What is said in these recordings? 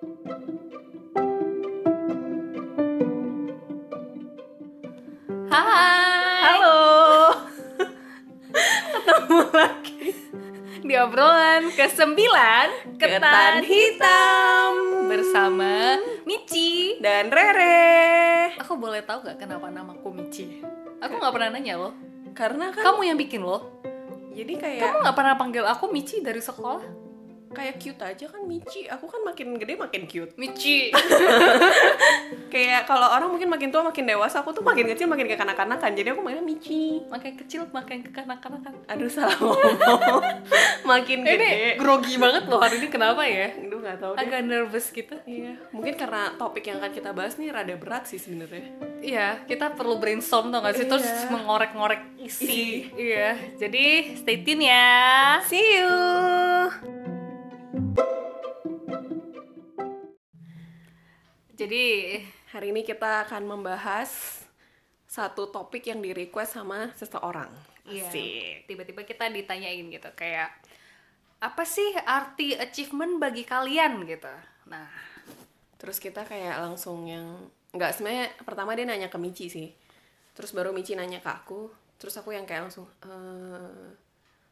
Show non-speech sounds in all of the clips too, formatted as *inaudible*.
Hai. Halo. *laughs* Ketemu lagi Di obrolan ke-9 Ketan Hitam bersama Michi. dan Rere. Aku boleh tahu gak kenapa namaku Michi? Aku nggak pernah nanya loh. Karena kan Kamu yang bikin loh. jadi kayak Kamu nggak pernah panggil aku Michi dari sekolah? Kayak cute aja kan Michi. Aku kan makin gede makin cute. Michi. *laughs* Kayak kalau orang mungkin makin tua makin dewasa, aku tuh makin kecil makin kekanak-kanakan. Jadi aku mainnya Michi. makin kecil makin kekanak-kanakan. Aduh salah ngomong. *laughs* makin Ini gede. grogi banget loh hari ini kenapa ya? Aduh nggak tahu deh. Agak nervous gitu. Iya, mungkin karena topik yang akan kita bahas nih rada berat sih sebenarnya. Iya, kita perlu brainstorm tau gak sih? Terus Iya. mengorek-ngorek isi. Isi. Iya, jadi stay tune ya. See you. Jadi, Hari ini kita akan membahas satu topik yang di request sama seseorang. Iya. Tiba-tiba kita ditanyain gitu kayak apa sih arti achievement bagi kalian gitu. Nah, Terus kita kayak langsung yang nggak sebenarnya pertama dia nanya ke Michi sih. Terus baru Michi nanya ke aku. Terus aku yang kayak langsung eh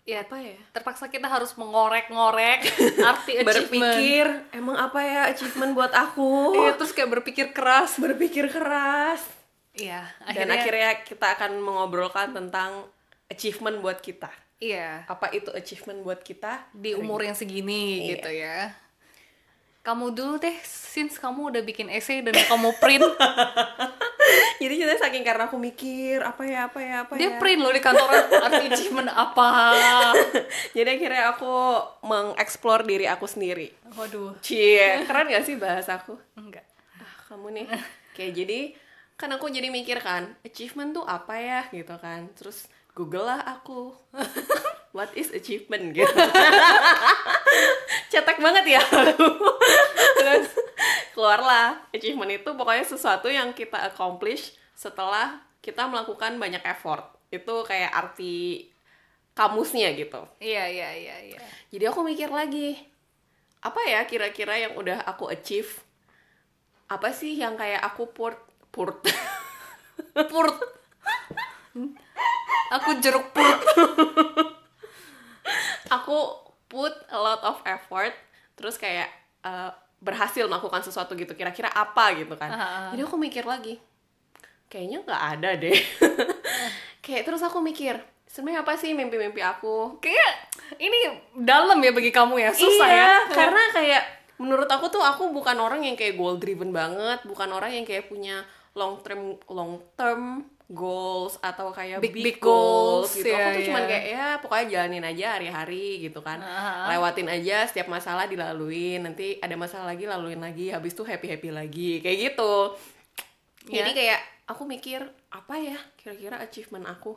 ya apa ya? terpaksa kita harus mengorek-ngorek *laughs* arti *laughs* achievement. Berpikir emang apa ya achievement buat aku? Iya, terus kayak berpikir keras. Berpikir keras. Iya, Dan akhirnya kita akan mengobrolkan tentang achievement buat kita. iya, Apa itu achievement buat kita? di umur yang segini Iya. gitu ya. Kamu dulu deh, since kamu udah bikin essay dan kamu print, *laughs* Jadi ceritanya saking karena aku mikir apa ya apa ya apa dia ya. print loh di kantor achievement apa. *laughs* Jadi akhirnya aku mengeksplor diri aku sendiri. Waduh, Cie, keren gak sih bahasaku? enggak. Ah, kamu nih. Kayak jadi kan aku jadi mikir kan, achievement tuh apa ya gitu kan. Terus Google lah aku. *laughs* What is achievement gitu. Cetek banget ya. Terus keluarlah achievement itu pokoknya sesuatu yang kita accomplish setelah kita melakukan banyak effort. Itu kayak arti kamusnya gitu. Iya, iya, iya, iya. Jadi aku mikir lagi, apa ya kira-kira yang udah aku achieve? Apa sih yang kayak aku purt purt Purt. *laughs* Aku jeruk purt. aku put a lot of effort, terus kayak eh, berhasil melakukan sesuatu gitu. Kira-kira apa gitu kan? Ah. Jadi aku mikir lagi, kayaknya nggak ada deh. *laughs* kayak terus aku mikir, sebenarnya apa sih mimpi-mimpi aku? Kayak ini dalam ya bagi kamu ya, susah iya, ya. karena kayak menurut aku tuh aku bukan orang yang kayak goal driven banget, bukan orang yang kayak punya long term long term goals atau kayak Big, big, big goals, goals, gitu. iya, aku tuh cuman iya. kayak ya pokoknya jalanin aja hari-hari gitu kan. Ah. Lewatin aja setiap masalah dilaluin, nanti ada masalah lagi laluin lagi, habis itu happy-happy lagi. Kayak gitu. Jadi Iya. kayak aku mikir apa ya kira-kira achievement aku.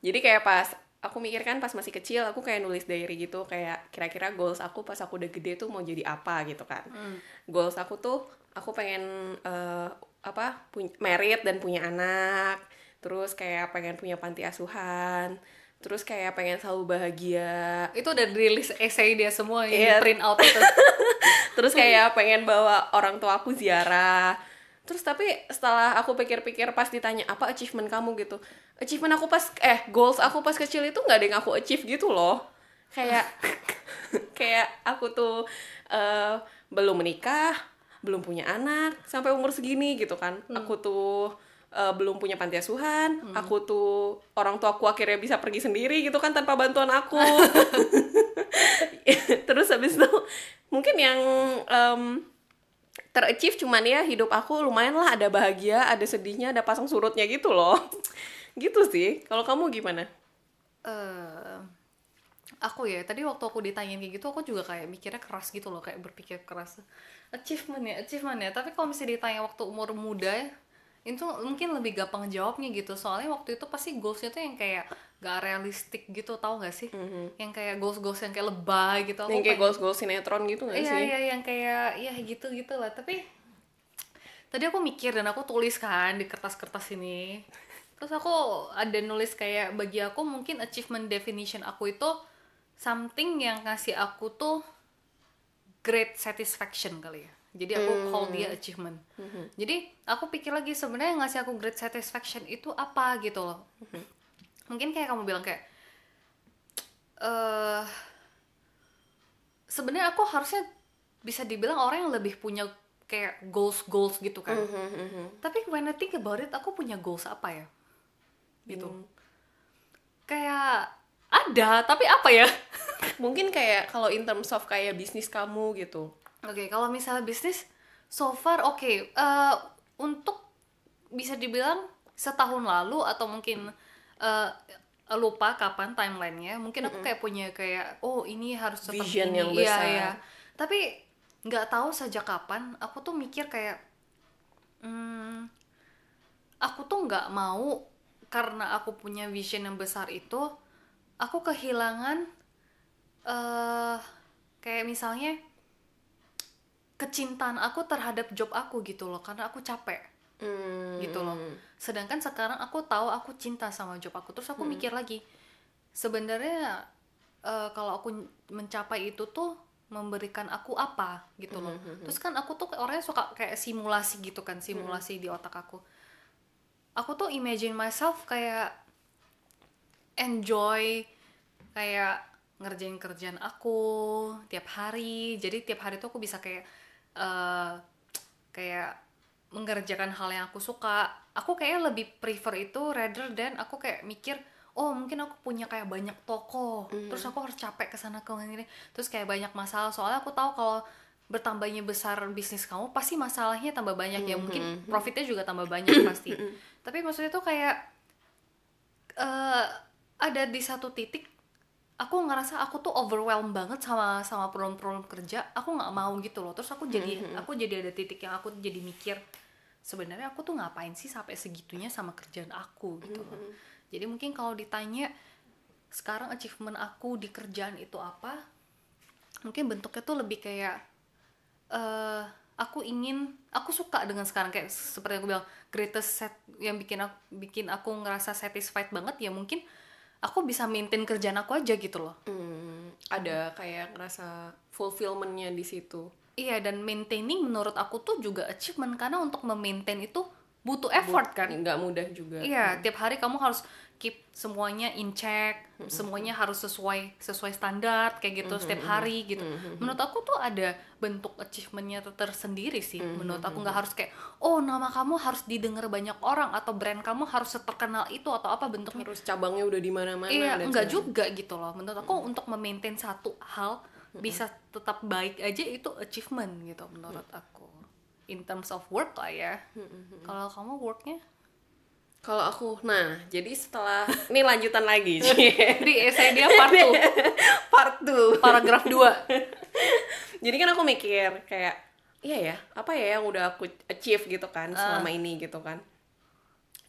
Jadi kayak pas aku mikir kan pas masih kecil aku kayak nulis diary gitu kayak kira-kira goals aku pas aku udah gede tuh mau jadi apa gitu kan. Goals aku tuh aku pengen eh, apa punya merit dan punya anak. Terus kayak pengen punya panti asuhan. Terus kayak pengen selalu bahagia. Itu udah rilis essay dia semua yang di print out itu. *laughs* Terus kayak pengen bawa orang tua aku ziarah. Terus tapi setelah aku pikir-pikir pas ditanya apa achievement kamu gitu. Achievement aku pas eh goals aku pas kecil itu nggak ada yang aku achieve gitu loh. Kayak *laughs* kayak aku tuh eh, belum menikah, belum punya anak sampai umur segini gitu kan. Aku tuh eh, belum punya panti asuhan, aku tuh orang tua aku akhirnya bisa pergi sendiri gitu kan tanpa bantuan aku. *laughs* Terus habis itu mungkin yang em, terachieve cuman ya hidup aku lumayan lah ada bahagia, ada sedihnya, ada pasang surutnya gitu loh. *laughs* gitu sih. Kalau kamu gimana? eh aku ya tadi waktu aku ditanyain kayak gitu aku juga kayak mikirnya keras gitu loh kayak berpikir keras achievement ya achievement ya. Tapi kalau misalnya ditanya waktu umur muda ya itu mungkin lebih gampang jawabnya gitu. Soalnya waktu itu pasti goalsnya tuh yang kayak gak realistik gitu tau gak sih? Yang kayak goals goals yang kayak lebay gitu. Yang kayak pengen- goals-goals sinetron gitu gak iya sih? iya yang kayak ya gitu gitu lah tapi tadi aku mikir dan aku tulis kan di kertas-kertas ini. Terus aku ada nulis kayak bagi aku mungkin achievement definition aku itu something yang ngasih aku tuh great satisfaction kali ya. Jadi aku call dia achievement. Jadi aku pikir lagi sebenarnya yang ngasih aku great satisfaction itu apa gitu loh. Mungkin kayak kamu bilang kayak eh sebenarnya aku harusnya bisa dibilang orang yang lebih punya kayak goals goals gitu kan. Tapi when I think about it aku punya goals apa ya? Gitu. Kayak ada tapi apa ya *laughs* mungkin kayak kalau in terms of kayak bisnis kamu gitu Oke, kalau misalnya bisnis, so far oke. eh, untuk bisa dibilang setahun lalu atau mungkin eh, lupa kapan timelinenya, mungkin aku kayak punya kayak oh ini harus seperti Vision ini, yang Iya, besar. iya. Tapi nggak tahu sejak kapan aku tuh mikir kayak, hmm, aku tuh nggak mau karena aku punya vision yang besar itu, aku kehilangan eh kayak misalnya kecintaan aku terhadap job aku gitu loh karena aku capek Hmm. gitu loh. Sedangkan sekarang aku tahu aku cinta sama job aku terus aku mikir lagi sebenarnya eh, kalau aku mencapai itu tuh memberikan aku apa gitu loh. Terus kan aku tuh orangnya suka kayak simulasi gitu kan simulasi di otak aku. Aku tuh imagine myself kayak enjoy kayak ngerjain kerjaan aku tiap hari. Jadi tiap hari tuh aku bisa kayak eh kayak mengerjakan hal yang aku suka. Aku kayak lebih prefer itu rather than aku kayak mikir oh mungkin aku punya kayak banyak toko terus aku harus capek ke sana ke sini. Terus kayak banyak masalah. Soalnya aku tahu kalau bertambahnya besar bisnis kamu pasti masalahnya tambah banyak ya. Mungkin profitnya juga tambah banyak pasti. *coughs* Tapi maksudnya tuh kayak eh ada di satu titik aku ngerasa aku tuh overwhelmed banget sama sama problem-problem kerja. Aku nggak mau gitu loh. Terus aku jadi aku jadi ada titik yang aku jadi mikir sebenarnya aku tuh ngapain sih sampai segitunya sama kerjaan aku? gitu loh. Jadi mungkin kalau ditanya sekarang achievement aku di kerjaan itu apa? mungkin bentuknya tuh lebih kayak eh aku ingin aku suka dengan sekarang. Kayak seperti aku bilang greatest set yang bikin aku bikin aku ngerasa satisfied banget ya mungkin aku bisa maintain kerjaan aku aja gitu loh. Hmm, ada kayak ngerasa fulfillmentnya di situ. Iya dan maintaining menurut aku tuh juga achievement karena untuk memaintain itu butuh effort kan. nggak mudah juga. Iya, tiap hari kamu harus keep semuanya in check, semuanya harus sesuai sesuai standar kayak gitu setiap hari gitu. Menurut aku tuh ada bentuk achievementnya ter- tersendiri sih. Menurut aku nggak harus kayak oh nama kamu harus didengar banyak orang atau brand kamu harus terkenal itu atau apa bentuknya. terus cabangnya udah di mana-mana Iya, enggak segala- juga gitu loh. Menurut aku untuk memaintain satu hal bisa tetap baik aja itu achievement gitu menurut aku. In terms of work lah ya. Kalau kamu worknya kalau aku nah jadi setelah ini lanjutan lagi. *laughs* Di essay dia part 2 *laughs* part 2 paragraf 2 *laughs* jadi kan aku mikir kayak iya ya apa ya yang udah aku achieve gitu kan selama ini gitu kan.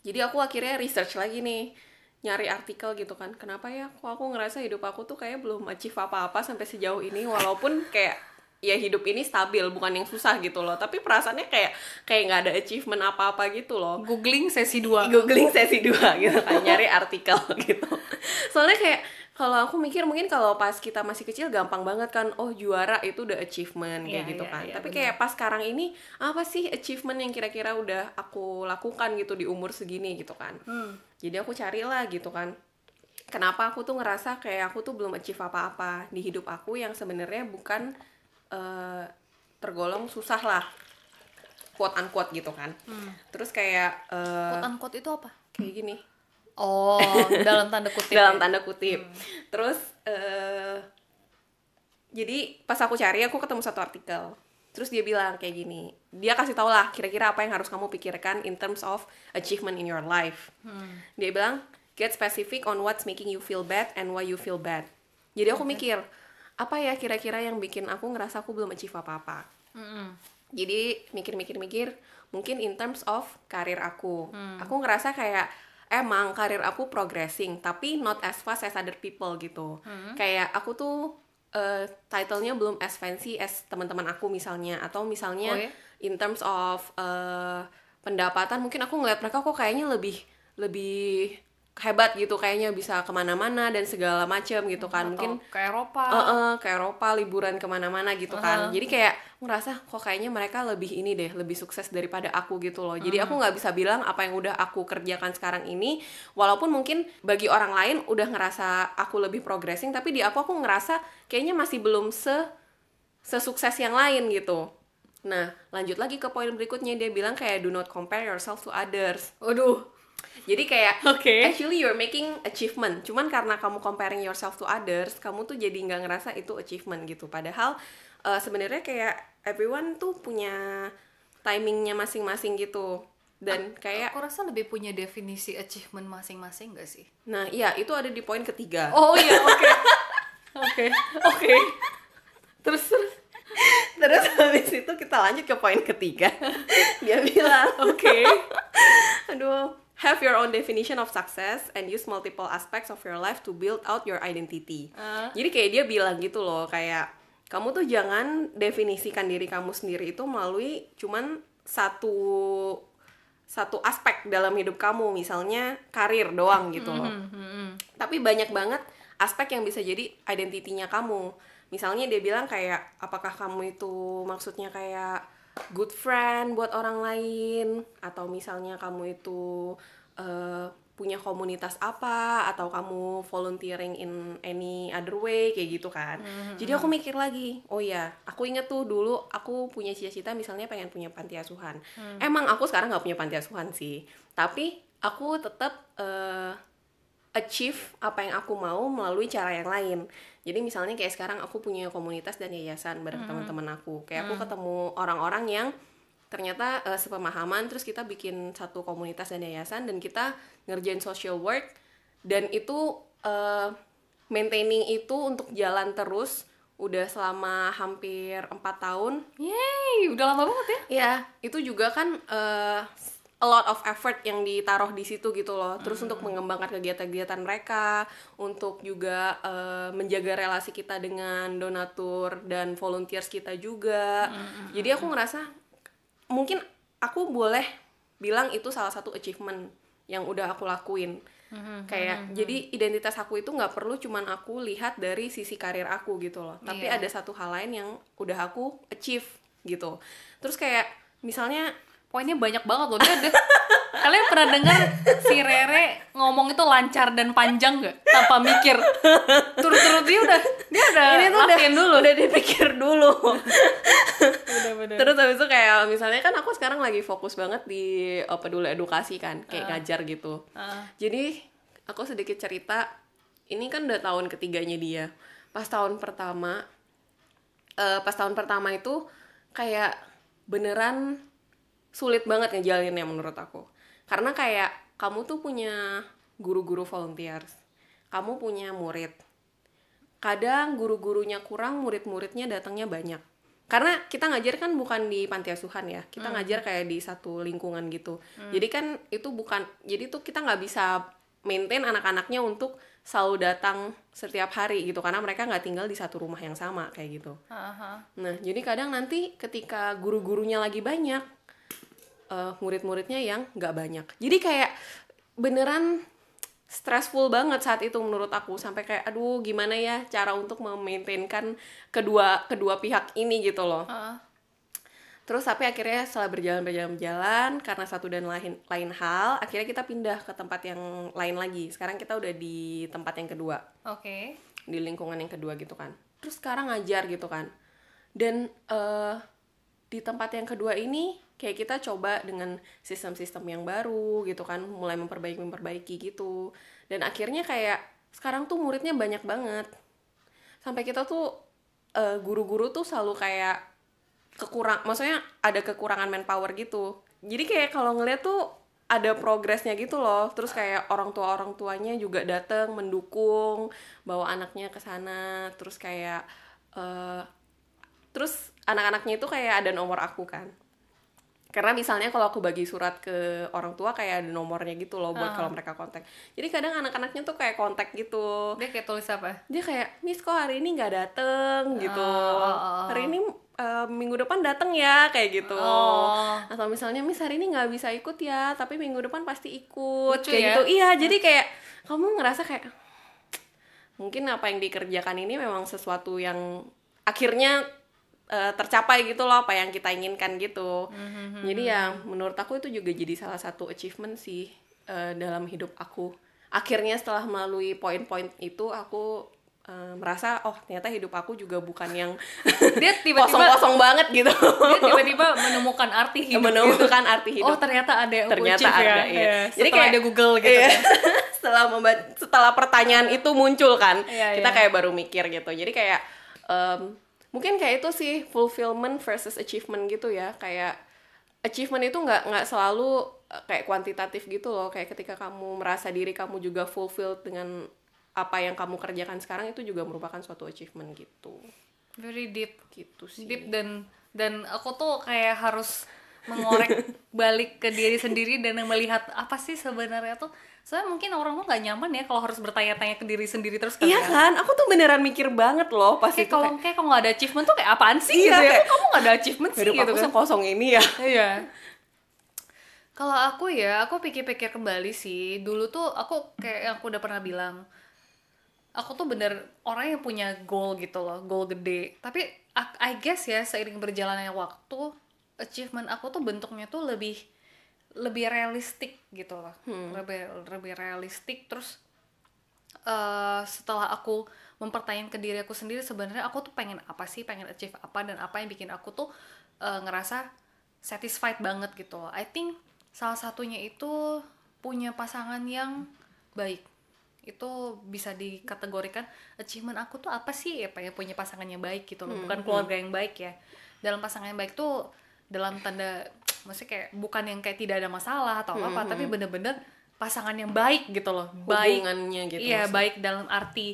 Jadi aku akhirnya research lagi nih nyari artikel gitu kan. Kenapa ya kok aku ngerasa hidup aku tuh kayak belum achieve apa-apa sampai sejauh ini walaupun kayak ya hidup ini stabil bukan yang susah gitu loh. Tapi perasaannya kayak kayak nggak ada achievement apa-apa gitu loh. Googling sesi 2 googling sesi 2 *laughs* gitu kan nyari artikel *laughs* gitu. Soalnya kayak kalau aku mikir mungkin kalau pas kita masih kecil gampang banget kan oh juara itu udah achievement kayak Iya, gitu iya, kan. iya, tapi benar. kayak pas sekarang ini apa sih achievement yang kira-kira udah aku lakukan gitu di umur segini gitu kan. Hmm. jadi aku carilah gitu kan. Kenapa aku tuh ngerasa kayak aku tuh belum achieve apa-apa di hidup aku yang sebenarnya bukan eh, tergolong susah lah quote unquote gitu kan. Terus kayak eh, quote unquote itu apa? kayak gini. Oh dalam tanda kutip *laughs* dalam ya? tanda kutip. Terus eh jadi pas aku cari aku ketemu satu artikel. Terus dia bilang kayak gini dia kasih tau lah kira-kira apa yang harus kamu pikirkan in terms of achievement in your life. Dia bilang get specific on what's making you feel bad and why you feel bad. Jadi aku mikir apa ya kira-kira yang bikin aku ngerasa aku belum achieve apa-apa? Mm-mm. jadi mikir-mikir-mikir mungkin in terms of karir aku. Aku ngerasa kayak emang karir aku progressing tapi not as fast as other people gitu. Kayak aku tuh eh, title-nya belum as fancy as teman-teman aku misalnya. Atau misalnya Oh, ya? in terms of eh, pendapatan mungkin aku ngeliat mereka kok kayaknya lebih lebih hebat gitu kayaknya bisa ke mana-mana dan segala macam gitu kan. Atau mungkin ke Eropa. Eh, eh, ke Eropa liburan ke mana-mana gitu kan. Jadi kayak ngerasa kok kayaknya mereka lebih ini deh lebih sukses daripada aku gitu loh. Jadi aku nggak bisa bilang apa yang udah aku kerjakan sekarang ini. Walaupun mungkin bagi orang lain udah ngerasa aku lebih progressing tapi di aku aku ngerasa kayaknya masih belum se sesukses yang lain gitu. Nah lanjut lagi ke poin berikutnya. Dia bilang kayak do not compare yourself to others. Waduh jadi kayak Oke. actually you're making achievement. Cuman karena kamu comparing yourself to others, kamu tuh jadi nggak ngerasa itu achievement gitu. Padahal eh, sebenarnya kayak everyone tuh punya timingnya masing-masing gitu. Dan kayak Aku rasa lebih punya definisi achievement masing-masing gak sih? nah iya itu ada di poin ketiga. Oh iya, oke. Oke, oke. Terus terus terus habis itu kita lanjut ke poin ketiga. Dia bilang, Oke. Aduh, have your own definition of success and use multiple aspects of your life to build out your identity. Ah. Jadi kayak dia bilang gitu loh, kayak kamu tuh jangan definisikan diri kamu sendiri itu melalui cuman satu satu aspek dalam hidup kamu, misalnya karir doang gitu loh. Hmm, hmm. Tapi banyak banget aspek yang bisa jadi identitinya kamu. Misalnya dia bilang kayak apakah kamu itu maksudnya kayak good friend buat orang lain atau misalnya kamu itu eh, punya komunitas apa atau kamu volunteering in any other way kayak gitu kan. Jadi aku mikir lagi, oh ya, aku inget tuh dulu aku punya cita-cita misalnya pengen punya panti asuhan. Emang aku sekarang nggak punya panti asuhan sih, tapi aku tetap eh, achieve apa yang aku mau melalui cara yang lain. Jadi misalnya kayak sekarang aku punya komunitas dan yayasan bareng teman-teman aku. Kayak aku ketemu orang-orang yang ternyata eh, sepemahaman terus kita bikin satu komunitas dan yayasan dan kita ngerjain social work dan itu eh, maintaining itu untuk jalan terus udah selama hampir empat tahun Yeay, udah lama banget ya? Ya, itu juga kan eh, a lot of effort yang ditaruh di situ gitu loh. Terus untuk mengembangkan kegiatan-kegiatan mereka, untuk juga eh, menjaga relasi kita dengan donatur dan volunteers kita juga. Jadi aku ngerasa mungkin aku boleh bilang itu salah satu achievement yang udah aku lakuin. Kayak jadi identitas aku itu nggak perlu cuman aku lihat dari sisi karir aku gitu loh. Tapi Iya. ada satu hal lain yang udah aku achieve gitu. Terus kayak misalnya Poinnya banyak banget loh. Dia ada... Kalian pernah dengar si Rere ngomong itu lancar dan panjang nggak? Tanpa mikir. Turut-turut dia udah dia udah ini tuh udah dulu. udah dipikir dulu. Udah bener. Terus habis itu kayak misalnya kan aku sekarang lagi fokus banget di uh, peduli edukasi kan, kayak ngajar gitu. Ah. Jadi aku sedikit cerita, ini kan udah tahun ketiganya dia. Pas tahun pertama, eh, pas tahun pertama itu kayak beneran sulit banget ngejalaninnya menurut aku. Karena kayak kamu tuh punya guru-guru volunteers, kamu punya murid. Kadang guru-gurunya kurang, murid-muridnya datangnya banyak. Karena kita ngajar kan bukan di panti asuhan ya, kita ngajar kayak di satu lingkungan gitu. Jadi kan itu bukan, jadi tuh kita nggak bisa maintain anak-anaknya untuk selalu datang setiap hari gitu, karena mereka nggak tinggal di satu rumah yang sama kayak gitu. Aha. Nah, jadi kadang nanti ketika guru-gurunya lagi banyak, eh, murid-muridnya yang nggak banyak. Jadi kayak beneran stressful banget saat itu menurut aku sampai kayak aduh gimana ya cara untuk memaintainkan kedua kedua pihak ini gitu loh. Ah. Terus tapi akhirnya setelah berjalan berjalan berjalan karena satu dan lain lain hal, akhirnya kita pindah ke tempat yang lain lagi. Sekarang kita udah di tempat yang kedua Oke. di lingkungan yang kedua gitu kan terus sekarang ngajar gitu kan dan eh, di tempat yang kedua ini kayak kita coba dengan sistem-sistem yang baru gitu kan mulai memperbaiki memperbaiki gitu. Dan akhirnya kayak sekarang tuh muridnya banyak banget. Sampai kita tuh eh, guru-guru tuh selalu kayak kekurang maksudnya ada kekurangan manpower gitu. Jadi kayak kalau ngeliat tuh ada progresnya gitu loh. Terus kayak orang tua orang tuanya juga datang mendukung bawa anaknya ke sana. Terus kayak eh, terus anak-anaknya itu kayak ada nomor aku kan karena misalnya kalau aku bagi surat ke orang tua kayak ada nomornya gitu loh buat Ah. kalau mereka kontak jadi kadang anak-anaknya tuh kayak kontak gitu Dia kayak tulis apa? dia kayak Miss kok hari ini nggak dateng gitu oh. hari ini eh, minggu depan dateng ya kayak gitu Oh. atau misalnya Miss hari ini nggak bisa ikut ya tapi minggu depan pasti ikut Lucu kayak ya? gitu iya jadi kayak kamu ngerasa kayak mungkin apa yang dikerjakan ini memang sesuatu yang akhirnya eh, tercapai gitu loh apa yang kita inginkan gitu jadi ya menurut aku itu juga jadi salah satu achievement sih eh, dalam hidup aku akhirnya setelah melalui poin-poin itu aku eh, merasa oh ternyata hidup aku juga bukan yang *laughs* Dia tiba-tiba kosong-kosong banget gitu dia tiba-tiba menemukan arti hidup. menemukan arti gitu. hidup Oh ternyata ada yang ternyata ada ya. iya. Iya, jadi setelah kayak ada Google gitu. iya. kan. *laughs* setelah membaca setelah pertanyaan itu muncul kan Iya, kita iya. kayak baru mikir gitu jadi kayak em, mungkin kayak itu sih fulfillment versus achievement gitu ya. Kayak achievement itu nggak nggak selalu eh, kayak kuantitatif gitu loh. Kayak ketika kamu merasa diri kamu juga fulfilled dengan apa yang kamu kerjakan sekarang itu juga merupakan suatu achievement gitu. Very deep. gitu sih. Deep dan dan aku tuh kayak harus mengorek *laughs* balik ke diri sendiri dan melihat apa sih sebenarnya tuh soalnya mungkin orang tuh nggak nyaman ya kalau harus bertanya-tanya ke diri sendiri terus Iya kayak, kan, aku tuh beneran mikir banget loh pas kayak itu kalau kayak kalau nggak ada achievement tuh kayak apaan sih Iya, gitu ya kayak, Kok kamu nggak ada achievement sih hidup gitu aku kan sekosong ini ya. *laughs* Iya. Kalau aku ya, aku pikir-pikir kembali sih. Dulu tuh aku kayak yang aku udah pernah bilang, aku tuh bener orang yang punya goal gitu loh, goal gede. Tapi I- I guess ya seiring berjalannya waktu, achievement aku tuh bentuknya tuh lebih lebih realistik gitu loh, lebih lebih realistik. Terus eh, setelah aku mempertanyakan ke diri aku sendiri sebenarnya aku tuh pengen apa sih? Pengen achieve apa? Dan apa yang bikin aku tuh eh, ngerasa satisfied banget gitu loh. I think salah satunya itu punya pasangan yang baik. Itu bisa dikategorikan achievement aku tuh apa sih? Ya? Pengen punya pasangan yang baik gitu loh. Bukan keluarga yang baik ya. Dalam pasangan yang baik tuh dalam tanda maksudnya kayak bukan yang kayak tidak ada masalah atau apa tapi bener-bener pasangan yang baik gitu loh baik Hubungannya gitu. iya maksudnya. baik dalam arti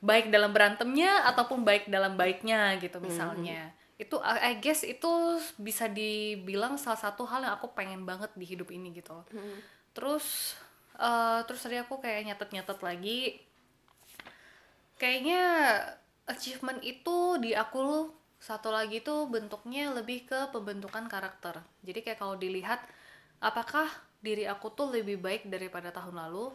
baik dalam berantemnya ataupun baik dalam baiknya gitu misalnya itu I guess itu bisa dibilang salah satu hal yang aku pengen banget di hidup ini gitu loh. terus eh, terus tadi aku kayak nyatet-nyatet lagi kayaknya achievement itu di aku satu lagi tuh bentuknya lebih ke pembentukan karakter. Jadi kayak kalau dilihat apakah diri aku tuh lebih baik daripada tahun lalu?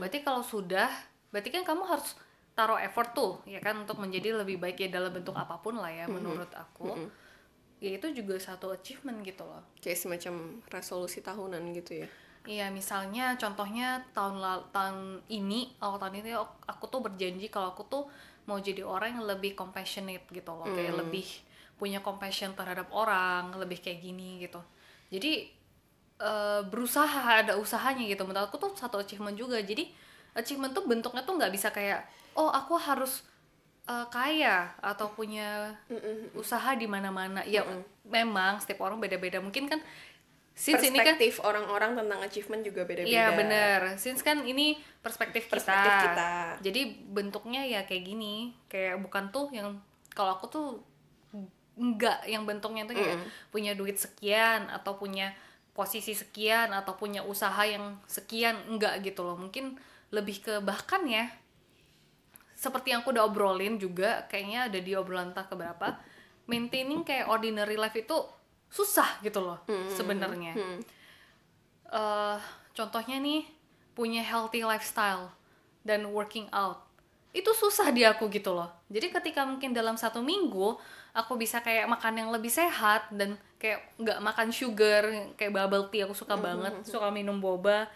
Berarti kalau sudah berarti kan kamu harus taruh effort tuh ya kan untuk menjadi lebih baik ya dalam bentuk apa pun lah ya menurut aku. Ya itu juga satu achievement gitu loh. Kayak semacam resolusi tahunan gitu ya. Iya, misalnya contohnya tahun lalu tahun ini awal tahun ini aku tuh berjanji kalau aku tuh mau jadi orang yang lebih compassionate gitu loh, kayak lebih punya compassion terhadap orang, lebih kayak gini gitu. Jadi eh, berusaha ada usahanya gitu. Menurut aku tuh satu achievement juga. Jadi achievement tuh bentuknya tuh nggak bisa kayak oh aku harus eh, kaya atau punya usaha di mana-mana. Ya memang setiap orang beda-beda. Mungkin kan since ini kan Perspektif orang-orang tentang achievement juga beda-beda. Iya bener, since kan ini perspektif, Perspektif kita. kita. Jadi bentuknya ya kayak gini, kayak bukan tuh yang kalau aku tuh enggak yang bentuknya tuh kayak punya duit sekian atau punya posisi sekian atau punya usaha yang sekian enggak gitu loh. Mungkin lebih ke bahkan ya seperti yang aku udah obrolin juga kayaknya ada di obrolan entah keberapa maintaining kayak ordinary life itu susah gitu loh sebenarnya. eh contohnya nih punya healthy lifestyle dan working out. Itu susah di aku gitu loh. Jadi ketika mungkin dalam satu minggu aku bisa kayak makan yang lebih sehat dan kayak nggak makan sugar kayak bubble tea aku suka banget. suka minum boba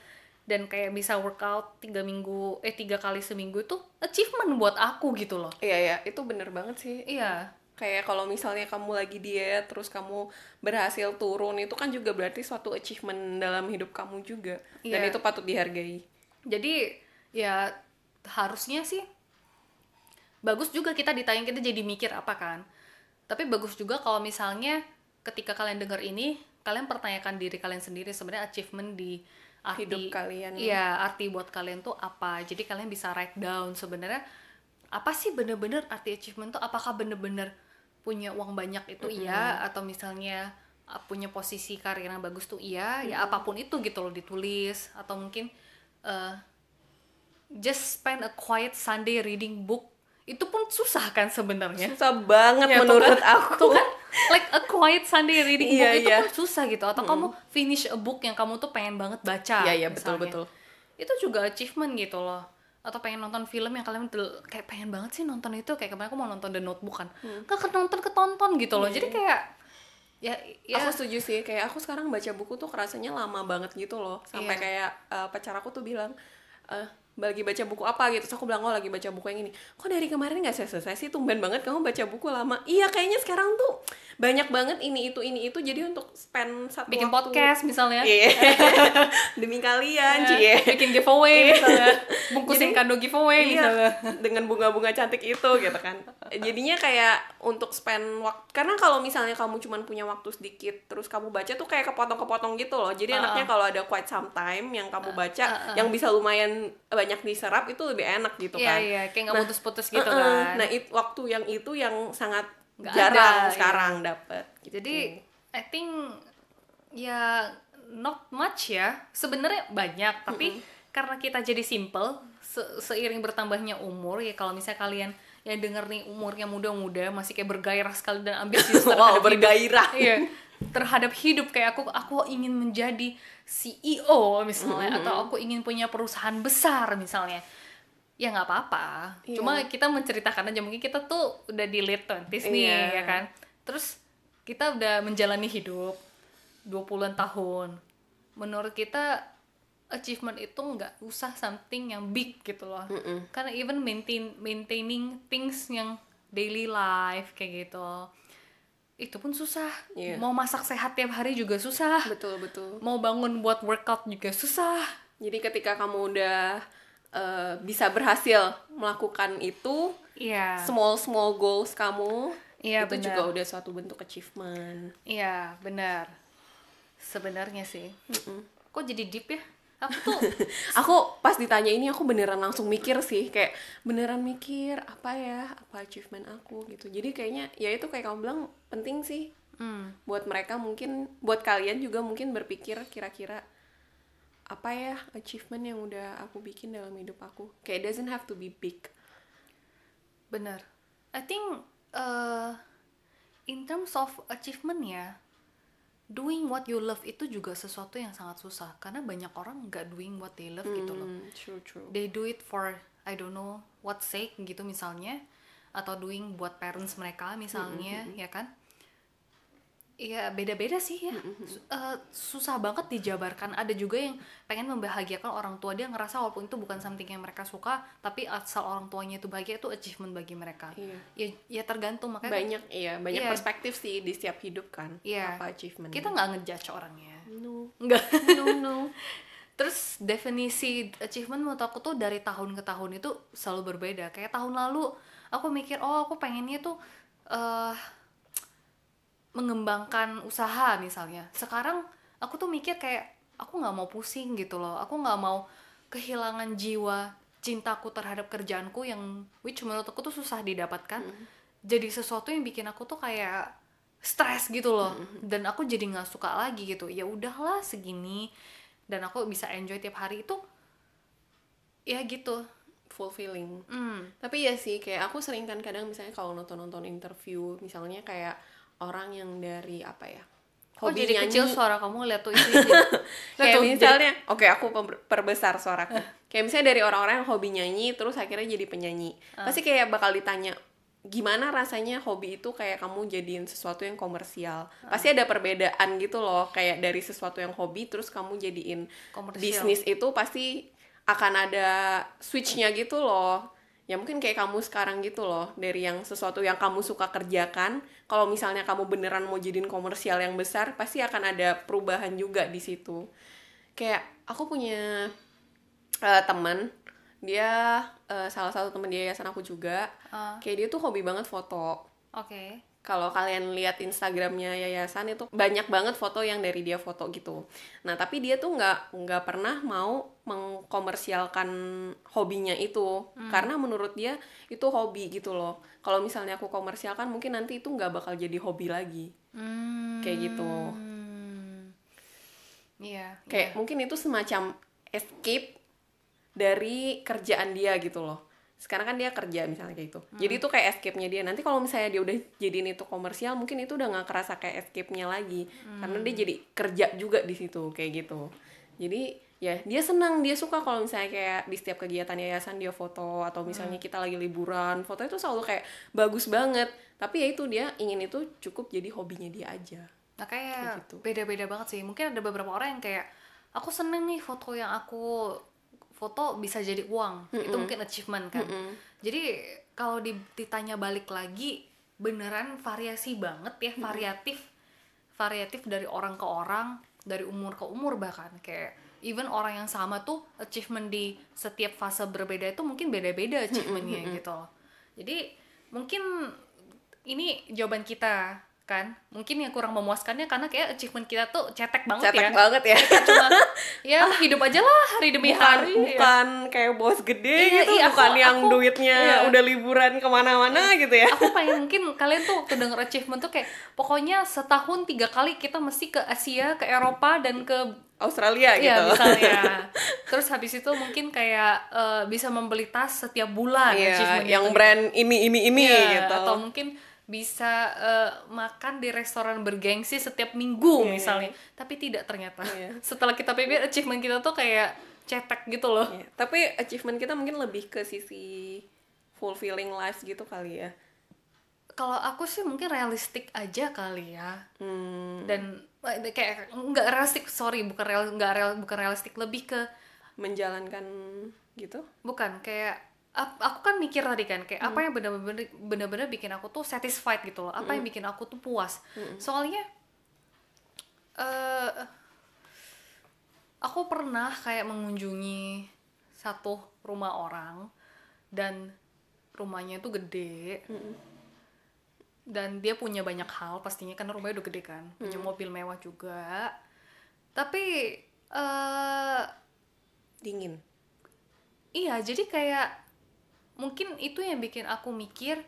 dan kayak bisa workout tiga minggu eh tiga kali seminggu itu achievement buat aku gitu loh. Iya ya, itu bener banget sih. iya Kayak kalau misalnya kamu lagi diet terus kamu berhasil turun itu kan juga berarti suatu achievement dalam hidup kamu juga. Dan Iya. itu patut dihargai. jadi ya harusnya sih bagus juga kita ditanya kita jadi mikir apa kan tapi bagus juga kalau misalnya ketika kalian dengar ini kalian pertanyakan diri kalian sendiri sebenarnya achievement di arti Hidup kalian. iya arti buat kalian tuh apa jadi kalian bisa write down sebenarnya apa sih bener-bener arti achievement tuh apakah bener-bener punya uang banyak itu iya atau misalnya uh, punya posisi karir yang bagus tuh iya ya apa pun itu gitu loh ditulis atau mungkin uh, just spend a quiet Sunday reading book itu pun susah kan sebenarnya. Susah banget Ya, tuh menurut kan, aku. tuh kan? Like a quiet Sunday reading book Iya, itu iya. pun susah gitu atau kamu finish a book yang kamu tuh pengen banget baca Iya iya betul betul. itu juga achievement gitu loh atau pengen nonton film yang kalian del- kayak pengen banget sih nonton itu kayak kemarin aku mau nonton The Notebook kan nggak kenonton ketonton gitu loh jadi kayak ya ya Aku setuju sih, kayak aku sekarang baca buku tuh kerasanya lama banget gitu loh. Sampai Iya. kayak eh, pacar aku tuh bilang, eh lagi baca buku apa gitu. Terus aku bilang, oh lagi baca buku yang ini. Kok dari kemarin nggak selesai sih? Tumben banget kamu baca buku lama. Iya, kayaknya sekarang tuh banyak banget ini itu ini itu. Jadi untuk spend satu bikin waktu- podcast misalnya Iya. *laughs* Demi kalian, Ya, cie. bikin giveaway misalnya bungkusin Jadi- kado giveaway Iya, misalnya dengan bunga-bunga cantik itu gitu kan jadinya kayak untuk spend waktu karena kalau misalnya kamu cuman punya waktu sedikit terus kamu baca tuh kayak kepotong-kepotong gitu loh jadi Uh-uh. enaknya kalau ada quite some time yang kamu baca uh-uh. yang bisa lumayan banyak diserap itu lebih enak gitu iya kan iya kayak nggak Nah, putus-putus gitu Uh-uh. kan nah it, waktu yang itu yang sangat Nggak jarang ada, iya. sekarang dapet gitu. Jadi I think ya not much ya. Sebenarnya banyak, tapi karena kita jadi simple se- seiring bertambahnya umur ya kalau misalnya kalian yang denger nih umurnya muda-muda masih kayak bergairah sekali dan ambisius *laughs* wow terhadap hidup. bergairah Iya, terhadap hidup kayak aku aku ingin menjadi CEO misalnya atau aku ingin punya perusahaan besar misalnya. Ya nggak apa-apa. Iya. Cuma kita menceritakan aja mungkin kita tuh udah di late 20s nih Iya. ya kan. Terus kita udah menjalani hidup 20-an tahun. Menurut kita achievement itu nggak usah something yang big gitu loh. Karena even maintain maintaining things yang daily life kayak gitu. Itu pun susah. Iya. Mau masak sehat tiap hari juga susah. betul betul Mau bangun buat workout juga susah. jadi ketika kamu udah uh, bisa berhasil melakukan itu Iya. small small goals kamu Iya, itu benar. juga udah suatu bentuk achievement Iya, benar. Sebenarnya sih. Kok jadi deep ya? Aku tuh *laughs* aku pas ditanya ini aku beneran langsung mikir sih kayak beneran mikir apa ya apa achievement aku gitu jadi kayaknya ya itu kayak kamu bilang penting sih hmm, buat mereka mungkin buat kalian juga mungkin berpikir kira-kira apa ya achievement yang udah aku bikin dalam hidup aku. Kayak doesn't have to be big. Benar. I think uh, in terms of achievement ya, doing what you love itu juga sesuatu yang sangat susah. Karena banyak orang nggak doing what they love gitu loh. Hmm, true true. They do it for I don't know what sake gitu misalnya. Atau doing buat parents mereka misalnya ya kan Iya beda-beda sih ya. Eh, susah banget dijabarkan. Ada juga yang pengen membahagiakan orang tua. Dia ngerasa walaupun itu bukan something yang mereka suka tapi asal orang tuanya itu bahagia itu achievement bagi mereka. Iya. ya ya tergantung. Makanya banyak iya banyak Iya. perspektif sih di setiap hidup kan Iya. apa achievement kita nggak ngejudge orangnya. No. Nggak. No no. *laughs* Terus definisi achievement menurut aku tuh dari tahun ke tahun itu selalu berbeda. Kayak tahun lalu aku mikir, oh aku pengennya tuh eh mengembangkan usaha misalnya. Sekarang aku tuh mikir kayak aku nggak mau pusing gitu loh. Aku nggak mau kehilangan jiwa cintaku terhadap kerjaanku yang which menurut aku tuh susah didapatkan. Jadi sesuatu yang bikin aku tuh kayak stres gitu loh. Dan aku jadi nggak suka lagi gitu. Ya udahlah segini dan aku bisa enjoy tiap hari itu ya gitu fulfilling hmm. tapi ya sih kayak aku sering kan kadang misalnya kalau nonton nonton interview misalnya kayak orang yang dari apa ya kok jadi kecil suara kamu *laughs* lihat tuh ini kayak misalnya? oke aku pem- perbesar suaraku. Kayak misalnya dari orang-orang yang hobi nyanyi terus akhirnya jadi penyanyi. Pasti kayak bakal ditanya gimana rasanya hobi itu kayak kamu jadiin sesuatu yang komersial? Pasti ada perbedaan gitu loh kayak dari sesuatu yang hobi terus kamu jadiin Komersial. bisnis itu pasti akan ada switchnya gitu loh ya mungkin kayak kamu sekarang gitu loh dari yang sesuatu yang kamu suka kerjakan kalau misalnya kamu beneran mau jadiin komersial yang besar pasti akan ada perubahan juga di situ. Kayak aku punya eh, teman dia eh, salah satu teman di yayasan aku juga. Ah. kayak dia tuh hobi banget foto. Oke kalau kalian lihat Instagramnya yayasan itu banyak banget foto yang dari dia foto gitu. Nah tapi dia tuh nggak nggak pernah mau mengkomersialkan hobinya itu karena menurut dia itu hobi gitu loh. Kalau misalnya aku komersialkan mungkin nanti itu nggak bakal jadi hobi lagi hmm. kayak gitu. iya Kayak mungkin itu semacam escape dari kerjaan dia gitu loh. Sekarang kan dia kerja misalnya kayak gitu. Jadi itu kayak escape-nya dia. Nanti kalau misalnya dia udah jadiin itu komersial, mungkin itu udah nggak kerasa kayak escape-nya lagi. Karena dia jadi kerja juga di situ kayak gitu. Jadi ya dia senang dia suka kalau misalnya kayak di setiap kegiatan yayasan dia foto atau misalnya kita lagi liburan foto itu selalu kayak bagus banget tapi ya itu dia ingin itu cukup jadi hobinya dia aja Nah kayak gitu. beda-beda banget sih. Mungkin ada beberapa orang yang kayak aku seneng nih foto yang aku foto bisa jadi uang. Itu mungkin achievement kan. Jadi kalau di- ditanya balik lagi beneran variasi banget ya, variatif. Variatif dari orang ke orang, dari umur ke umur bahkan kayak even orang yang sama tuh achievement di setiap fase berbeda itu mungkin beda-beda achievementnya gitu loh. Jadi mungkin ini jawaban kita kan? Mungkin yang kurang memuaskannya karena kayak achievement kita tuh cetek banget cetek ya banget ya. Cuma *laughs* ya hidup aja lah hari demi bukan hari ya. bukan kayak bos gede Iya, gitu. iya, bukan aku- yang aku- duitnya iya. udah liburan ke mana-mana gitu ya. Aku pengen *laughs* mungkin kalian tuh waktu denger achievement tuh kayak pokoknya setahun tiga kali kita mesti ke Asia ke Eropa dan ke Australia Iya gitu. misalnya. *laughs* Terus habis itu mungkin kayak eh, bisa membeli tas setiap bulan Iya, yang tuh. brand ini ini ini Iya, gitu. atau mungkin bisa eh, makan di restoran bergengsi setiap minggu Iya. misalnya. tapi tidak ternyata. Iya. *laughs* setelah kita pikir achievement kita tuh kayak cetek gitu loh. Iya, tapi achievement kita mungkin lebih ke sisi fulfilling life gitu kali ya. Kalau aku sih mungkin realistik aja kali ya. Hmm, dan eh, kayak nggak realistik sorry bukan real nggak real bukan realistik lebih ke menjalankan gitu? Bukan kayak aku kan mikir tadi kan kayak Hmm. apa yang benar-benar benar-benar bikin aku tuh satisfied gitu loh. Apa Hmm. yang bikin aku tuh puas. Soalnya eh aku pernah kayak mengunjungi satu rumah orang dan rumahnya tuh gede. Dan dia punya banyak hal pastinya karena rumahnya udah gede kan. Punya mobil mewah juga. Tapi eh dingin? Iya, jadi kayak mungkin itu yang bikin aku mikir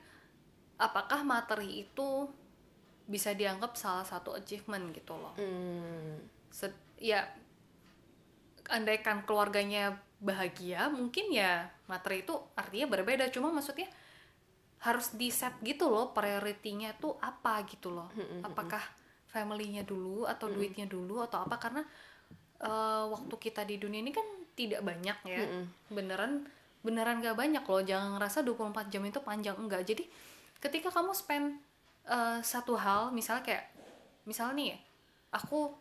apakah materi itu bisa dianggap salah satu achievement gitu loh. hmm, Set- ya andaikan keluarganya bahagia, mungkin ya materi itu artinya berbeda. Cuma maksudnya harus di set gitu loh prioritinya tuh apa gitu loh. Apakah family-nya dulu atau duitnya dulu atau apa karena eh, waktu kita di dunia ini kan tidak banyak ya. Beneran beneran gak banyak loh. Jangan ngerasa 24 jam itu panjang enggak. Jadi ketika kamu spend eh, satu hal misalnya kayak misalnya nih aku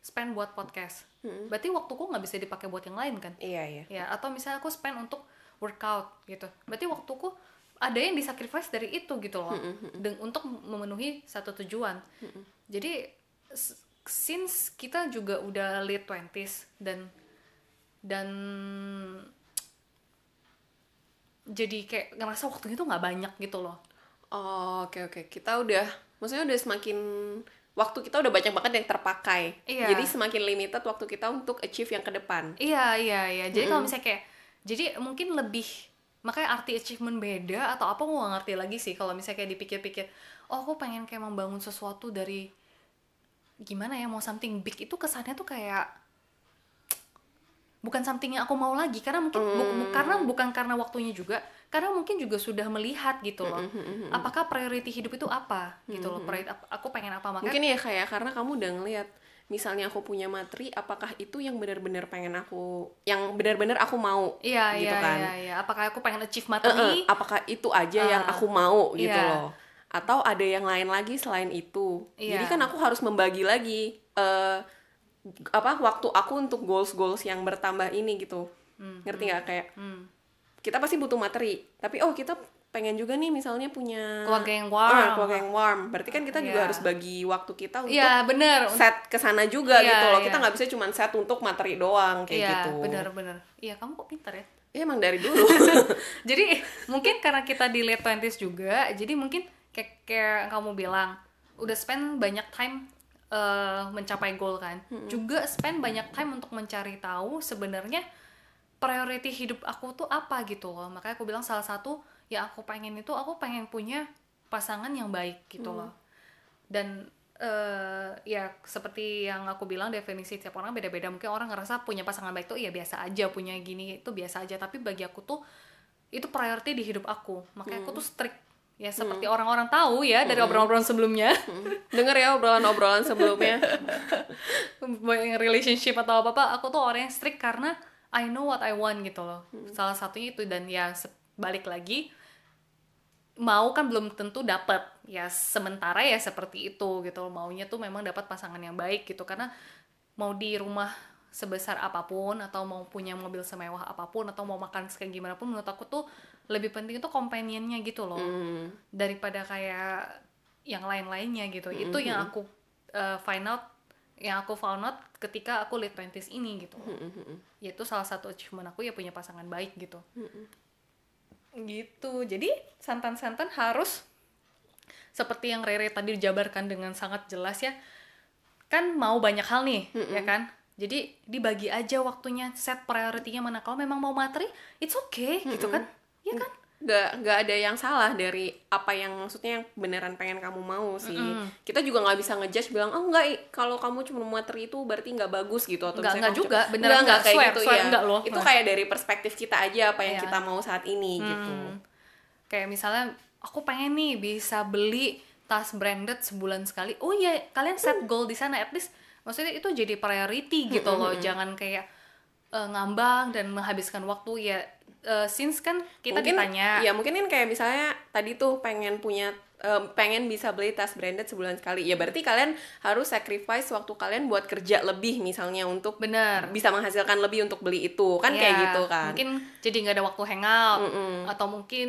spend buat podcast. Berarti waktuku nggak bisa dipakai buat yang lain kan? iya iya ya atau misalnya aku spend untuk workout gitu berarti waktuku ada yang disacrifice dari itu gitu loh dan untuk memenuhi satu tujuan jadi s- since kita juga udah late 20s dan dan jadi kayak ngerasa waktunya tuh nggak banyak gitu loh. Oh, oke oke. Kita udah maksudnya udah semakin waktu kita udah banyak banget yang terpakai. Iya. jadi semakin limited waktu kita untuk achieve yang ke depan. Iya iya iya. Jadi kalau misalnya kayak jadi mungkin lebih makanya arti achievement beda atau apa gue gak ngerti lagi sih. Kalau misalnya kayak dipikir-pikir oh aku pengen kayak membangun sesuatu dari gimana ya mau something big itu kesannya tuh kayak bukan something yang aku mau lagi karena mungkin bu- bu- karena bukan karena waktunya juga karena mungkin juga sudah melihat gitu loh apakah priority hidup itu apa gitu loh priority aku pengen apa makanya mungkin ya kayak karena kamu udah ngeliat misalnya aku punya materi apakah itu yang benar-benar pengen aku yang benar-benar aku mau? Iya gitu iya kan? iya iya. Apakah aku pengen achieve Eh, eh, materi? apakah itu aja yang Ah, aku mau gitu iya. loh? Atau ada yang lain lagi selain itu? Iya. jadi kan aku harus membagi lagi eh apa waktu aku untuk goals goals yang bertambah ini gitu. Ngerti nggak? Kayak hmm. kita pasti butuh materi tapi oh kita pengen juga nih misalnya punya keluarga yang warm. Ah, keluarga yang warm. Berarti kan kita juga Iya. harus bagi waktu kita untuk Iya bener. set ke sana juga Iya, gitu loh. kita iya. nggak bisa cuma set untuk materi doang kayak Iya gitu. bener-bener Iya kamu kok pintar ya? Ya emang dari dulu. *laughs* Jadi mungkin karena kita di late 20s juga Jadi mungkin kayak, kayak kamu bilang Udah spend banyak time eh, mencapai goal kan. Juga spend banyak time untuk mencari tahu sebenarnya priority hidup aku tuh apa gitu loh. Makanya aku bilang salah satu yang aku pengen itu Aku pengen punya pasangan yang baik gitu loh. Dan eh ya seperti yang aku bilang definisi tiap orang beda-beda. Mungkin orang ngerasa punya pasangan baik tuh ya biasa aja punya gini itu biasa aja. Tapi bagi aku tuh itu priority di hidup aku. Makanya aku tuh strict ya seperti orang-orang tahu ya dari obrolan-obrolan sebelumnya. Denger ya obrolan-obrolan sebelumnya. *laughs* Relationship atau apa apa aku tuh orang yang strict karena I know what I want gitu loh. Salah satunya itu dan ya balik lagi mau kan belum tentu dapat ya sementara ya seperti itu gitu loh. Maunya tuh memang dapat pasangan yang baik gitu. Karena mau di rumah sebesar apa pun atau mau punya mobil semewah apa pun atau mau makan kayak gimana pun menurut aku tuh lebih penting itu companionnya gitu loh. Hmm. daripada kayak yang lain-lainnya gitu. Itu yang aku uh, find out yang aku found out ketika aku late 20s ini gitu. Yaitu salah satu achievement aku ya punya pasangan baik gitu. Gitu. Jadi santan-santan harus seperti yang Rere tadi dijabarkan dengan sangat jelas ya kan mau banyak hal nih ya kan? Jadi dibagi aja waktunya set priority-nya mana. Kalau memang mau materi it's okay gitu kan ya kan? nggak nggak ada yang salah dari apa yang maksudnya yang beneran pengen kamu mau sih. Kita juga nggak bisa ngejudge bilang oh enggak i- kalau kamu cuma materi itu berarti nggak bagus gitu atau Nggak- nggak juga, beneran nggak nggak nggak. kayak Swear, gitu swear, ya nggak loh. itu kayak dari perspektif kita aja apa yang Iya. kita mau saat ini gitu. Kayak misalnya aku pengen nih bisa beli tas branded sebulan sekali. Oh iya kalian set goal di sana at least. Maksudnya itu jadi priority gitu loh. jangan kayak eh, ngambang dan menghabiskan waktu. Ya eh, since kan kita mungkin ditanya. ya mungkin kan kayak misalnya tadi tuh pengen punya em, pengen bisa beli tas branded sebulan sekali. Ya berarti kalian harus sacrifice waktu kalian buat kerja lebih misalnya untuk bener. bisa menghasilkan lebih untuk beli itu. Kan kayak Ya, gitu kan. mungkin jadi nggak ada waktu hangout atau mungkin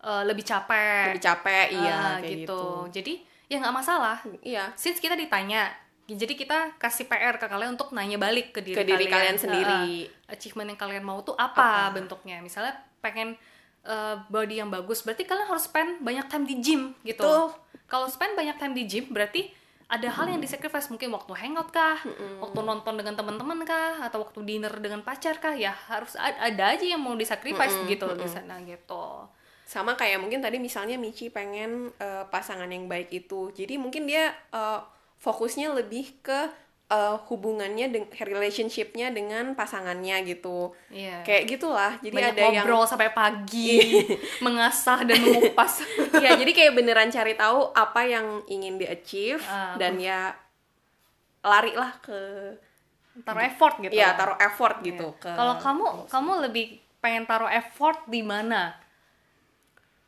eh, lebih capek. Lebih capek iya Ah, kayak gitu. gitu. Jadi ya nggak masalah. Iya. Since kita ditanya jadi kita kasih PR ke kalian untuk nanya balik ke diri, Ke diri kalian. sendiri. Heeh. achievement yang kalian mau tuh apa, bentuknya? Misalnya pengen eh, body yang bagus berarti kalian harus spend banyak time di gym gitu. Kalau spend banyak time di gym berarti ada hal yang disacrifice. Mungkin waktu hangout kah? Waktu nonton dengan teman-teman kah? Atau waktu dinner dengan pacar kah? Ya harus ad- ada aja yang mau disacrifice gitu di sana gitu. Sama kayak mungkin tadi misalnya Michi pengen eh, pasangan yang baik itu. Jadi mungkin dia eh, fokusnya lebih ke eh, hubungannya dengan relationshipnya dengan pasangannya gitu Iya. kayak gitulah jadi banyak ada yang ngobrol sampai pagi *laughs* mengasah dan mengupas *laughs* ya jadi kayak beneran cari tahu apa yang ingin di achieve Ah. dan ya lari lah ke taruh effort gitu ya lah. taruh effort gitu ke kalau kamu kamu lebih pengen taruh effort di mana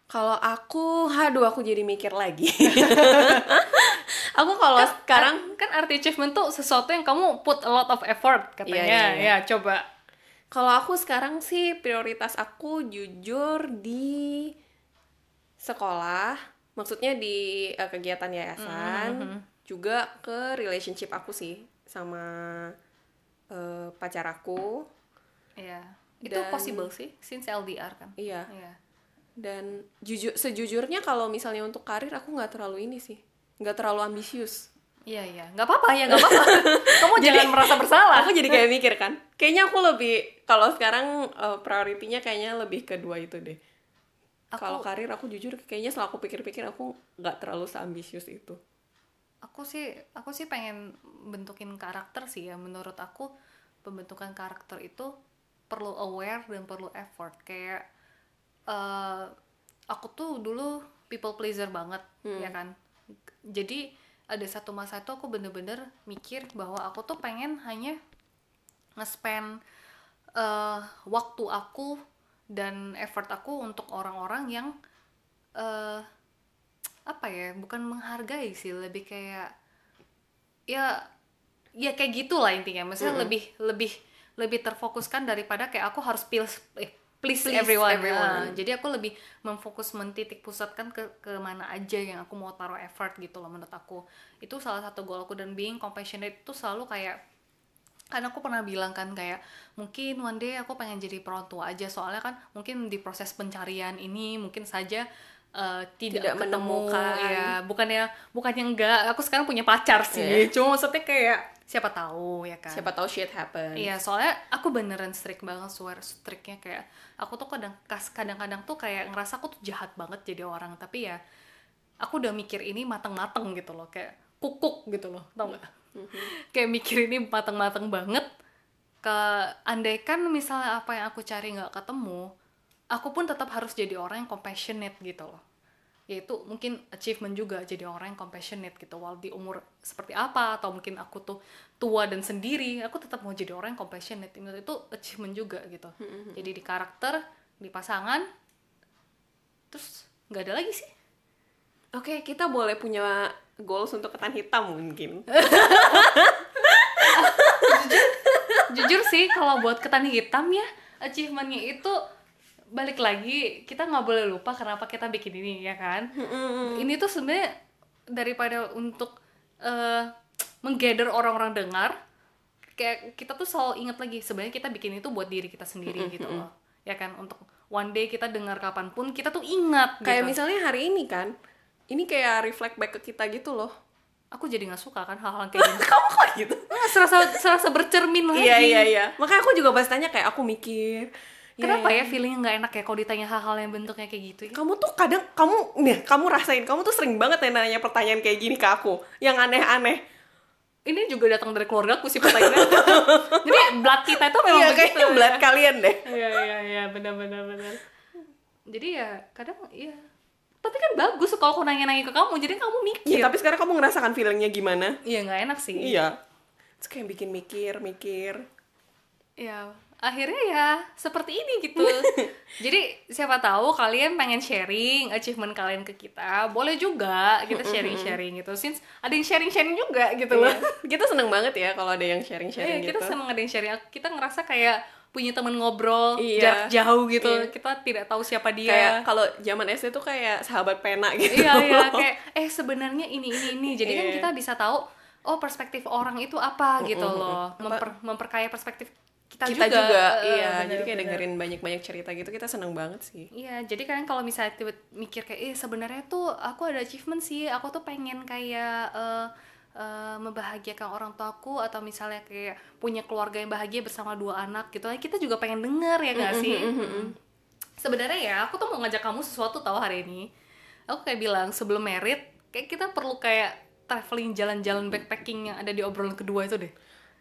Kalau aku, aduh aku jadi mikir lagi. *laughs* aku kalau sekarang, kan arti achievement tuh sesuatu yang kamu put a lot of effort katanya Iya, iya, iya. ya coba kalau aku sekarang sih prioritas aku jujur di sekolah, maksudnya di eh, kegiatan yayasan, juga ke relationship aku sih sama eh, pacar aku. Iya. itu Dan- possible sih since LDR kan Iya. Iya. Dan jujur sejujurnya kalau misalnya untuk karir aku nggak terlalu ini sih, nggak terlalu ambisius. Iya iya, nggak apa-apa ya nggak apa-apa. *laughs* Kamu jangan merasa bersalah. aku jadi kayak mikir kan kayaknya aku lebih kalau sekarang uh, prioritinya kayaknya lebih kedua itu deh. Aku- kalau karir aku jujur kayaknya setelah aku pikir-pikir aku nggak terlalu seambisius itu. Aku sih aku sih pengen bentukin karakter sih ya. Menurut aku pembentukan karakter itu perlu aware dan perlu effort. Kayak eh aku tuh dulu people pleaser banget ya kan jadi ada satu masa itu aku bener-bener mikir bahwa aku tuh pengen hanya nge-spend eh, waktu aku dan effort aku untuk orang-orang yang eh apa ya bukan menghargai sih lebih kayak ya ya kayak gitulah intinya. Maksudnya lebih lebih lebih terfokuskan daripada kayak aku harus please eh, please, Please everyone, everyone. Nah, jadi aku lebih memfokus mentitik pusatkan ke ke mana aja yang aku mau taruh effort gitu loh menurut aku. Itu salah satu goal aku dan being compassionate itu selalu kayak kan aku pernah bilang kan kayak mungkin one day aku pengen jadi peron tua aja. Soalnya kan mungkin di proses pencarian ini mungkin saja eh, tidak, Tidak ketemu menemukan. ya bukannya bukannya enggak aku sekarang punya pacar sih Iya. cuma maksudnya kayak siapa tahu ya kan siapa tahu shit happen Iya, soalnya aku beneran strict banget, swear strictnya kayak aku tuh kadang kas- kadang-kadang tuh kayak ngerasa aku tuh jahat banget jadi orang, tapi ya aku udah mikir ini mateng-mateng gitu loh, kayak kukuk gitu loh, tau nggak? kayak mikir ini mateng-mateng banget. Ke andaikan misalnya apa yang aku cari nggak ketemu, aku pun tetap harus jadi orang yang compassionate gitu loh. Yaitu mungkin achievement juga jadi orang yang compassionate gitu. Walau di umur seperti apa atau mungkin aku tuh tua dan sendiri aku tetap mau jadi orang yang compassionate. Itu itu achievement juga gitu. Jadi di karakter di pasangan terus nggak ada lagi sih. Oke, kita boleh punya goals untuk ketan hitam mungkin. *laughs* jujur sih kalau buat ketan hitam ya achievementnya itu balik lagi kita nggak boleh lupa kenapa kita bikin ini ya kan ini tuh sebenarnya daripada untuk eh menggather orang-orang dengar kayak kita tuh selalu ingat lagi sebenarnya kita bikin itu buat diri kita sendiri gitu loh ya kan untuk one day kita dengar kapan pun kita tuh ingat Kayak gitu. misalnya hari ini kan, ini kayak reflect back ke kita gitu loh. aku jadi nggak suka kan hal-hal kayak gini *laughs* Kamu kok gitu? Serasa serasa bercermin lagi Iya iya iya. Makanya aku juga pas tanya kayak aku mikir. Ya, kenapa ya, ya feelingnya nggak enak ya kalau ditanya hal-hal yang bentuknya kayak gitu ya Kamu tuh kadang kamu nih, kamu rasain kamu tuh sering banget ya nanya pertanyaan kayak gini ke aku, yang aneh-aneh. ini juga datang dari keluarga aku sih pertanyaannya *laughs* jadi blood kita itu memang Iya begitu kayaknya belat kalian deh. iya iya iya benar benar benar jadi ya kadang iya tapi kan bagus kalau aku nanya-nanya ke kamu jadi kamu mikir Iya, tapi sekarang kamu ngerasakan feelingnya gimana? iya nggak enak sih Iya. Terus kayak bikin mikir, mikir. ya akhirnya ya seperti ini gitu. *laughs* Jadi siapa tahu kalian pengen sharing achievement kalian ke kita. Boleh juga kita sharing sharing gitu. Since ada yang sharing sharing juga gitu loh. Iya. *laughs* Kita seneng banget ya kalau ada yang Iya, sharing-sharing kita gitu. seneng ada yang sharing. Kita ngerasa kayak punya teman ngobrol Iya. jarak jauh gitu. Iya. kita tidak tahu siapa dia. Kayak kalau zaman SD tuh kayak sahabat pena gitu. iya iya. kayak eh sebenarnya ini ini ini. Jadi kan Iya. kita bisa tahu oh perspektif orang itu apa? gitu loh. Memper- memperkaya perspektif kita, kita juga, juga, Eh, iya bener, jadi kayak bener. dengerin banyak-banyak cerita gitu kita seneng banget sih. Iya jadi kan kalau misalnya tiba mikir kayak eh sebenarnya tuh aku ada achievement sih. Aku tuh pengen kayak eh, eh, membahagiakan orang tuaku atau misalnya kayak punya keluarga yang bahagia bersama dua anak gitu. Kita juga pengen denger ya gak sih? sebenarnya ya aku tuh mau ngajak kamu sesuatu tahu hari ini. Aku kayak bilang sebelum merit kayak kita perlu kayak traveling jalan-jalan backpacking yang ada di obrolan kedua itu deh.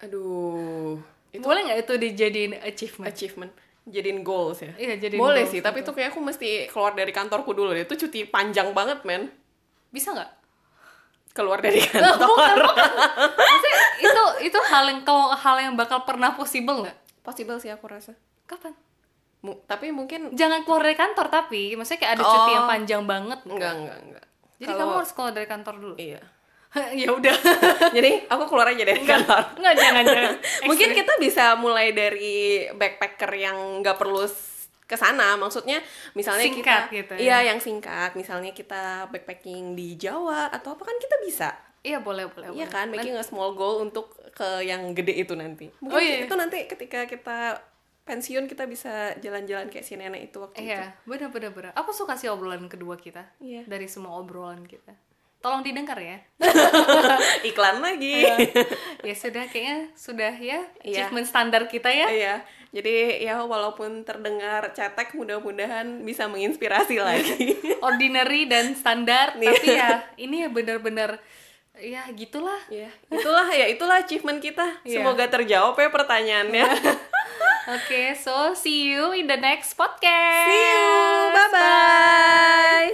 Aduh itu boleh nggak itu dijadiin achievement achievement jadiin goals ya Iya, jadiin boleh goals sih tapi gitu. tuh kayak aku mesti keluar dari kantorku dulu deh itu cuti panjang banget men bisa nggak keluar dari kantor bukan, bukan. Maksudnya itu itu hal yang kalau hal yang bakal pernah possible nggak? possible sih aku rasa Kapan? Mu- tapi mungkin Jangan keluar dari kantor tapi, maksudnya kayak ada cuti Oh. yang panjang banget. enggak enggak enggak Jadi Kalau- kamu harus keluar dari kantor dulu. iya *laughs* ya udah. jadi aku keluar aja dari kantor Enggak jangan jangan. *laughs* mungkin kita bisa mulai dari backpacker yang nggak perlu ke sana maksudnya misalnya Singkat kita gitu ya. iya yang singkat misalnya kita backpacking di Jawa atau apa kan kita bisa Iya boleh boleh. iya boleh. kan making a small goal untuk ke yang gede itu nanti mungkin Oh, iya. itu nanti ketika kita pensiun kita bisa jalan-jalan kayak si nenek itu waktu itu Iya, benar benar benar. Aku suka sih obrolan kedua kita. Iya. Dari semua obrolan kita. Tolong didengar ya. *laughs* iklan lagi ya sudah kayaknya sudah ya Iya. achievement standar kita ya. Iya, jadi ya walaupun terdengar cetek, mudah-mudahan bisa menginspirasi lagi. *laughs* Ordinary dan standar, Iya. tapi ya ini ya benar-benar ya gitulah. ya, itulah ya itulah achievement kita. Iya. Semoga terjawab ya pertanyaannya. *laughs* Oke, so see you in the next podcast. See you, bye bye.